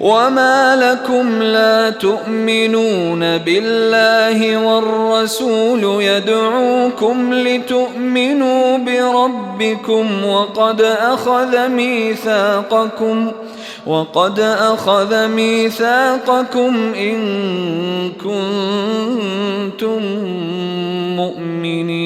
وما لكم لا تؤمنون بالله والرسول يدعوكم لتؤمنوا بربكم وقد أخذ ميثاقكم وقد أخذ ميثاقكم إن كنتم مؤمنين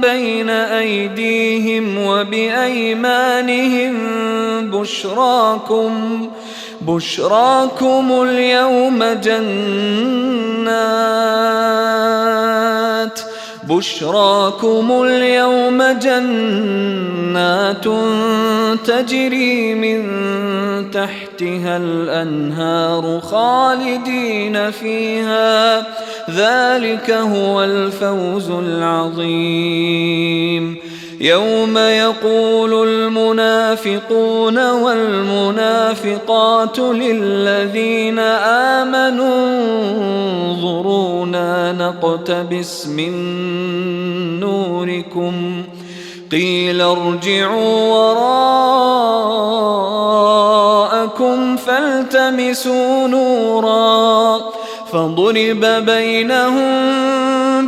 بين أيديهم وبأيمانهم بشراكم بشراكم اليوم جنات. بشراكم اليوم جنات تجري من تحتها الأنهار خالدين فيها. ذلك هو الفوز العظيم. يوم يقول المنافقون والمنافقات للذين آمنوا انظرونا نقتبس من نوركم قيل ارجعوا وراءكم فالتمسوا نورا فضرب بينهم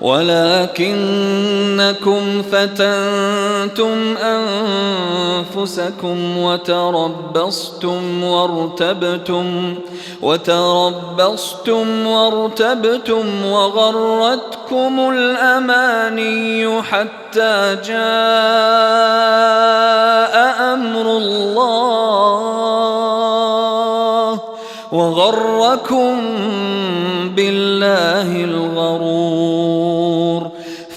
ولكنكم فتنتم أنفسكم وتربصتم وارتبتم وتربصتم وارتبتم وغرتكم الأماني حتى جاء أمر الله وغركم بالله الغرور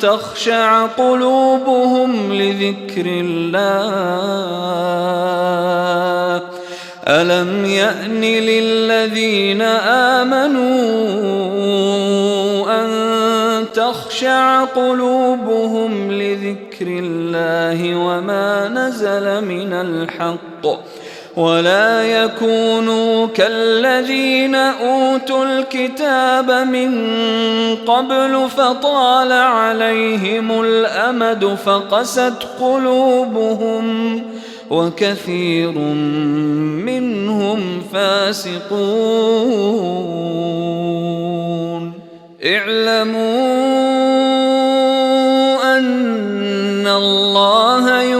تخشع قلوبهم لذكر الله. ألم يأن للذين آمنوا أن تخشع قلوبهم لذكر الله وما نزل من الحق؟ ولا يكونوا كالذين أوتوا الكتاب من قبل فطال عليهم الأمد فقست قلوبهم وكثير منهم فاسقون. اعلموا أن الله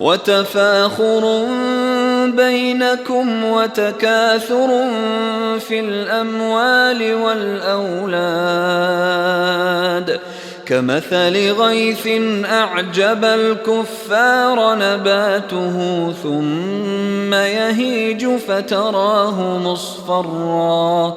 وتفاخر بينكم وتكاثر في الأموال والأولاد. كمثل غيث أعجب الكفار نباته ثم يهيج فتراه مصفرا.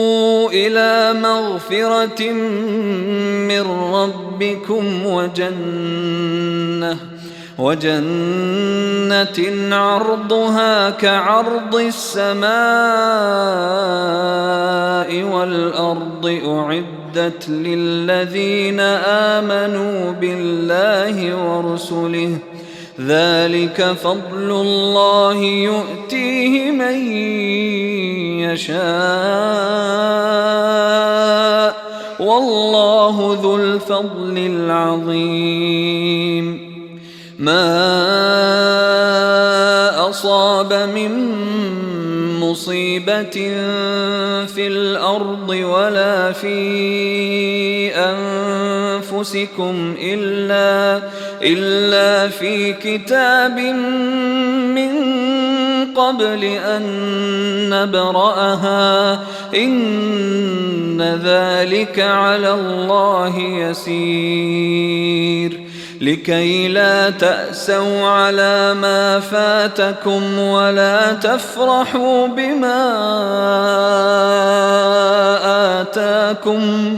إلى مغفرة من رب ربكم وجنة وجنة عرضها كعرض السماء والأرض أعدت للذين آمنوا بالله ورسله. ذلك فضل الله يؤتيه من يشاء. والله ذو الفضل العظيم. ما أصاب من مصيبة في الأرض ولا في أنفسكم إلا إلا في كتاب من قبل أن نبرأها. إن ذلك على الله يسير. لكي لا تأسوا على ما فاتكم ولا تفرحوا بما آتاكم.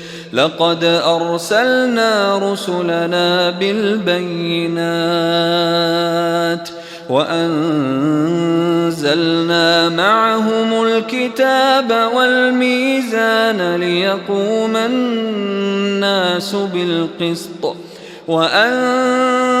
لقد أرسلنا رسلنا بالبينات وأنزلنا معهم الكتاب والميزان ليقوم الناس بالقسط وأنزلنا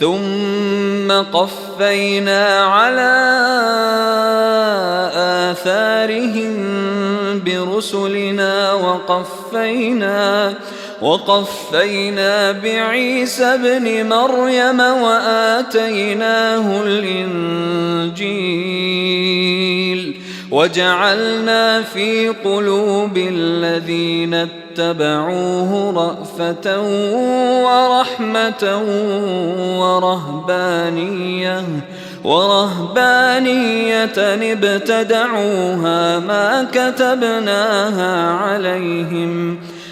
ثم قفينا على آثارهم برسلنا وقفينا وقفينا بعيسى ابن مريم وآتيناه الإنجيل. وجعلنا في قلوب الذين اتبعوه رأفة ورحمة ورهبانية ورهبانية ابتدعوها ما كتبناها عليهم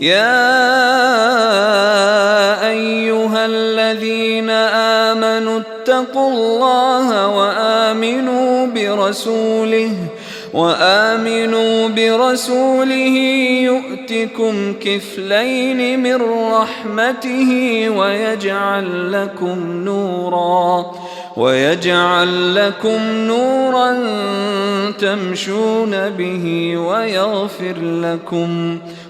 يا أيها الذين آمنوا اتقوا الله وآمنوا برسوله وآمنوا برسوله يؤتكم كفلين من رحمته ويجعل لكم نورا ويجعل لكم نورا تمشون به ويغفر لكم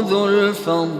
ذو الفضل العظيم